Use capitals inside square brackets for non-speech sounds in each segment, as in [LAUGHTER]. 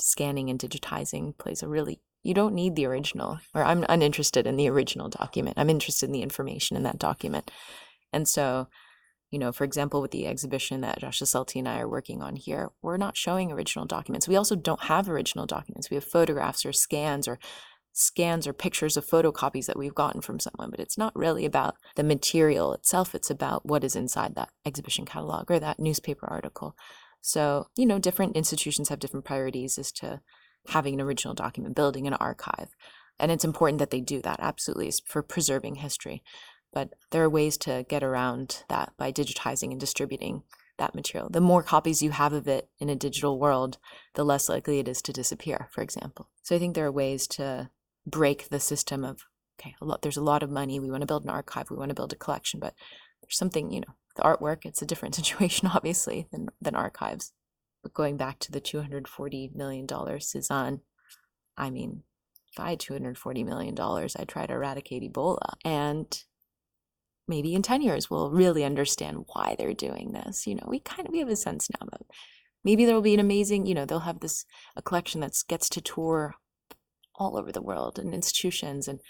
scanning and digitizing plays a really you don't need the original or i'm uninterested in the original document. I'm interested in the information in that document. And so you know for example with the exhibition that Rasha Salti and I are working on here we're not showing original documents. We also don't have original documents. We have photographs or scans or scans or pictures of photocopies that we've gotten from someone but it's not really about the material itself. It's about what is inside that exhibition catalog or that newspaper article so, you know, different institutions have different priorities as to having an original document, building an archive. And it's important that they do that, absolutely, for preserving history. But there are ways to get around that by digitizing and distributing that material. The more copies you have of it in a digital world, the less likely it is to disappear, for example. So I think there are ways to break the system of okay, a lot, there's a lot of money, we want to build an archive, we want to build a collection, but there's something, you know, the artwork, it's a different [LAUGHS] situation, obviously, than, than archives. But going back to the $240 million Cezanne, I mean, I had $240 million, I'd try to eradicate Ebola. And maybe in 10 years, we'll really understand why they're doing this. You know, we kind of, we have a sense now that maybe there'll be an amazing, you know, they'll have this, a collection that gets to tour all over the world and institutions and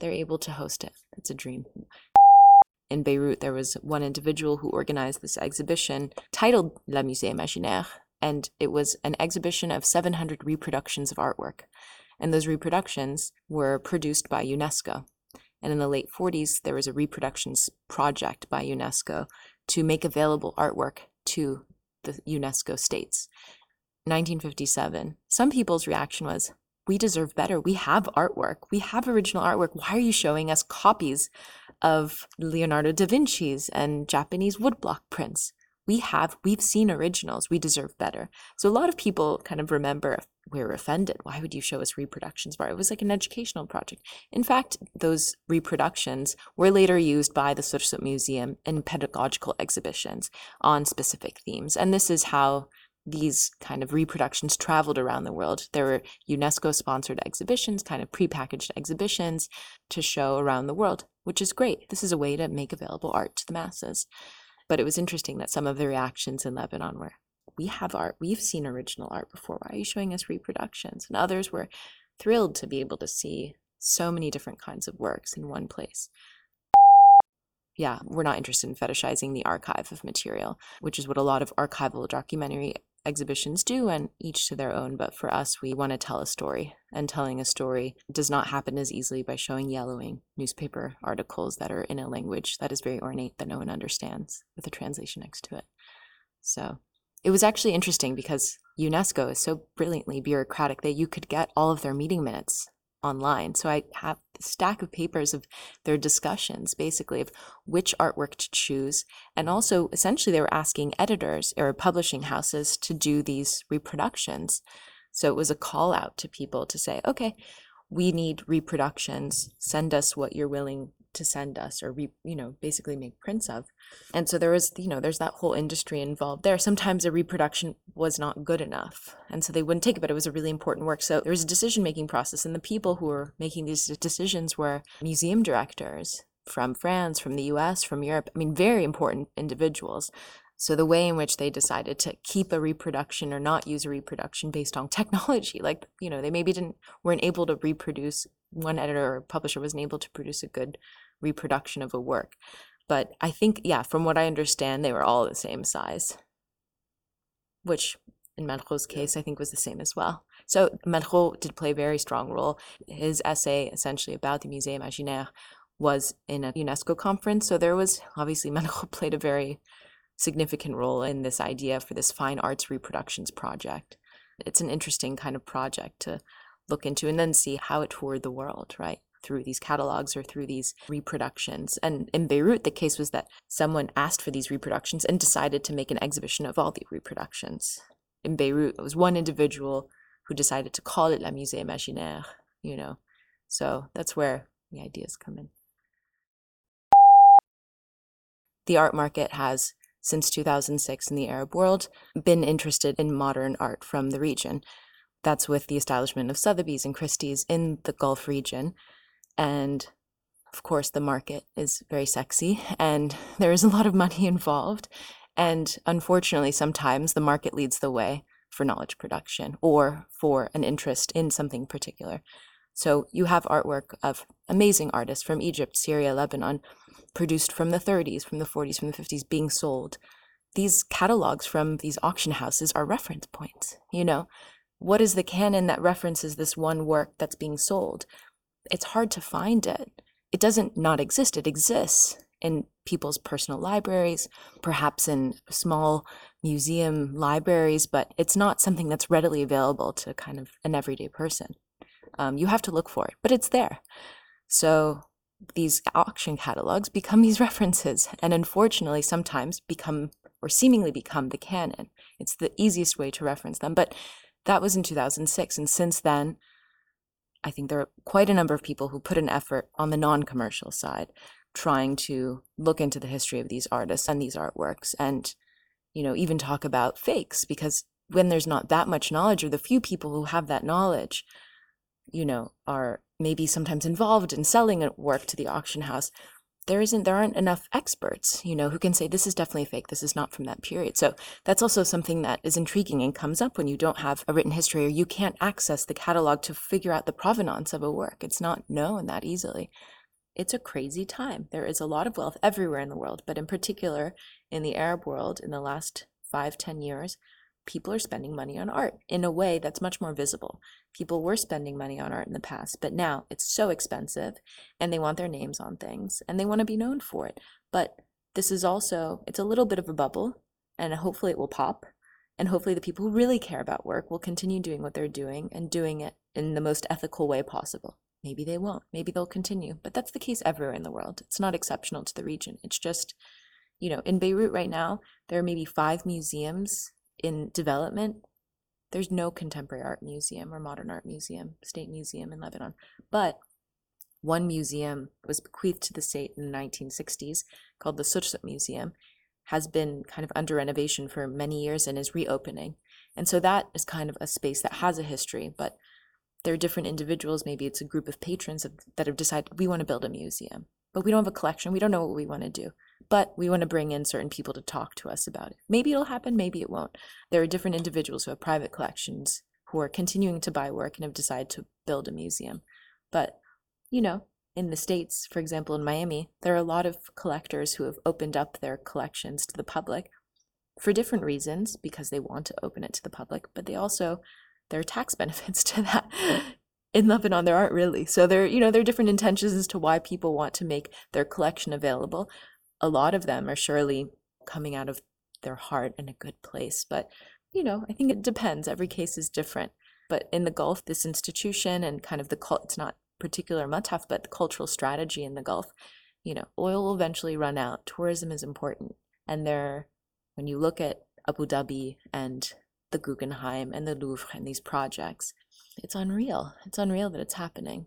they're able to host it. It's a dream in Beirut, there was one individual who organized this exhibition titled La Musée Imaginaire, and it was an exhibition of 700 reproductions of artwork. And those reproductions were produced by UNESCO. And in the late 40s, there was a reproductions project by UNESCO to make available artwork to the UNESCO states. 1957, some people's reaction was, we deserve better. We have artwork. We have original artwork. Why are you showing us copies of Leonardo da Vinci's and Japanese woodblock prints. We have, we've seen originals. We deserve better. So a lot of people kind of remember we were offended. Why would you show us reproductions of? It was like an educational project. In fact, those reproductions were later used by the Sursock Museum in pedagogical exhibitions on specific themes. And this is how these kind of reproductions traveled around the world. There were UNESCO sponsored exhibitions, kind of prepackaged exhibitions to show around the world, which is great. This is a way to make available art to the masses. But it was interesting that some of the reactions in Lebanon were, we have art, we've seen original art before. Why are you showing us reproductions? And others were thrilled to be able to see so many different kinds of works in one place yeah, we're not interested in fetishizing the archive of material, which is what a lot of archival documentary exhibitions do, and each to their own. But for us, we want to tell a story, and telling a story does not happen as easily by showing yellowing newspaper articles that are in a language that is very ornate that no one understands with a translation next to it. So it was actually interesting because UNESCO is so brilliantly bureaucratic that you could get all of their meeting minutes online. So I have stack of papers of their discussions, basically, of which artwork to choose. And also, essentially, they were asking editors or publishing houses to do these reproductions. So it was a call out to people to say, okay, we need reproductions. Send us what you're willing to send us or re, you know basically make prints of. And so there was you know there's that whole industry involved there. Sometimes a reproduction was not good enough and so they wouldn't take it but it was a really important work. So there was a decision making process and the people who were making these decisions were museum directors from France from the US from Europe I mean very important individuals. So the way in which they decided to keep a reproduction or not use a reproduction based on technology [LAUGHS] like you know they maybe didn't weren't able to reproduce one editor or publisher wasn't able to produce a good reproduction of a work. But I think, yeah, from what I understand, they were all the same size, which in Malraux's case, I think was the same as well. So Malraux did play a very strong role. His essay, essentially about the Musée Imaginaire, was in a UNESCO conference. So there was obviously [LAUGHS] Malraux played a very significant role in this idea for this fine arts reproductions project. It's an interesting kind of project to look into and then see how it toured the world, right? Through these catalogs or through these reproductions. And in Beirut, the case was that someone asked for these reproductions and decided to make an exhibition of all the reproductions. In Beirut, it was one individual who decided to call it La Musée Imaginaire, you know. So that's where the ideas come in. The art market has, since 2006 in the Arab world, been interested in modern art from the region. That's with the establishment of Sotheby's and Christie's in the Gulf region. And of course, the market is very sexy and [LAUGHS] there is a lot of money involved. And unfortunately, sometimes the market leads the way for knowledge production or for an interest in something particular. So you have artwork of amazing artists from Egypt, Syria, Lebanon, produced from the 30s, from the 40s, from the 50s, being sold. These catalogs from these auction houses are reference points. You know, what is the canon that references this one work that's being sold? It's hard to find it. It doesn't not exist, it exists in people's personal libraries, perhaps in small museum libraries, but it's not something that's readily available to kind of an everyday person. Um, you have to look for it, but it's there. So these auction catalogs become these [LAUGHS] references, and unfortunately, sometimes become or seemingly become the canon. It's the easiest way to reference them. But that was in 2006, and since then, I think there are quite a number of people who put an effort on the non commercial side, trying to look into the history of these artists and these artworks, and, you know, even talk about fakes, because when there's not that much knowledge, or the few people who have that knowledge, you know, are maybe sometimes involved in selling a work to the auction house, there isn't there aren't enough experts you know who can say this is definitely fake this is not from that period. So that's also something that is intriguing and comes up when you don't have a written history or you can't access the catalog to figure out the provenance of a work. It's not known that easily. It's a crazy time. There is a lot of wealth everywhere in the world but in particular in the arab world in the last five ten years people are spending money on art in a way that's much more visible. People were spending money on art in the past, but now it's so expensive and they want their names on things and they want to be known for it. But this is also, it's a little bit of a bubble and hopefully it will pop. And hopefully the people who really care about work will continue doing what they're doing and doing it in the most ethical way possible. Maybe they won't. Maybe they'll continue. But that's the case everywhere in the world. It's not exceptional to the region. It's just, you know, in Beirut right now, there are maybe five museums in development, there's no contemporary art museum or modern art museum, state museum in Lebanon. But one museum was bequeathed to the state in the 1960s called the Sursock Museum, has been kind of under renovation for many years and is reopening. And so that is kind of a space that has a history, but there are different individuals, maybe it's a group of patrons that have decided we want to build a museum, but we don't have a collection, we don't know what we want to do but we want to bring in certain people to talk to us about it. Maybe it'll happen, maybe it won't. There are different individuals who have private collections who are continuing to buy work and have decided to build a museum. But, you know, in the States, for example, in Miami, there are a lot of collectors who have opened up their collections to the public for different reasons because they want to open it to the public, but they also, there are tax [LAUGHS] benefits to that. in Lebanon, there aren't really. So there, you know, there are different intentions as to why people want to make their collection available a lot of them are surely coming out of their heart in a good place. But, you know, I think it depends. Every case is different. But in the Gulf, this institution and kind of the cult, it's not particular Mathaf, but the cultural strategy in the Gulf, you know, oil will eventually run out. Tourism is important. And there, when you look at Abu Dhabi and the Guggenheim and the Louvre and these projects, it's unreal. It's unreal that it's happening.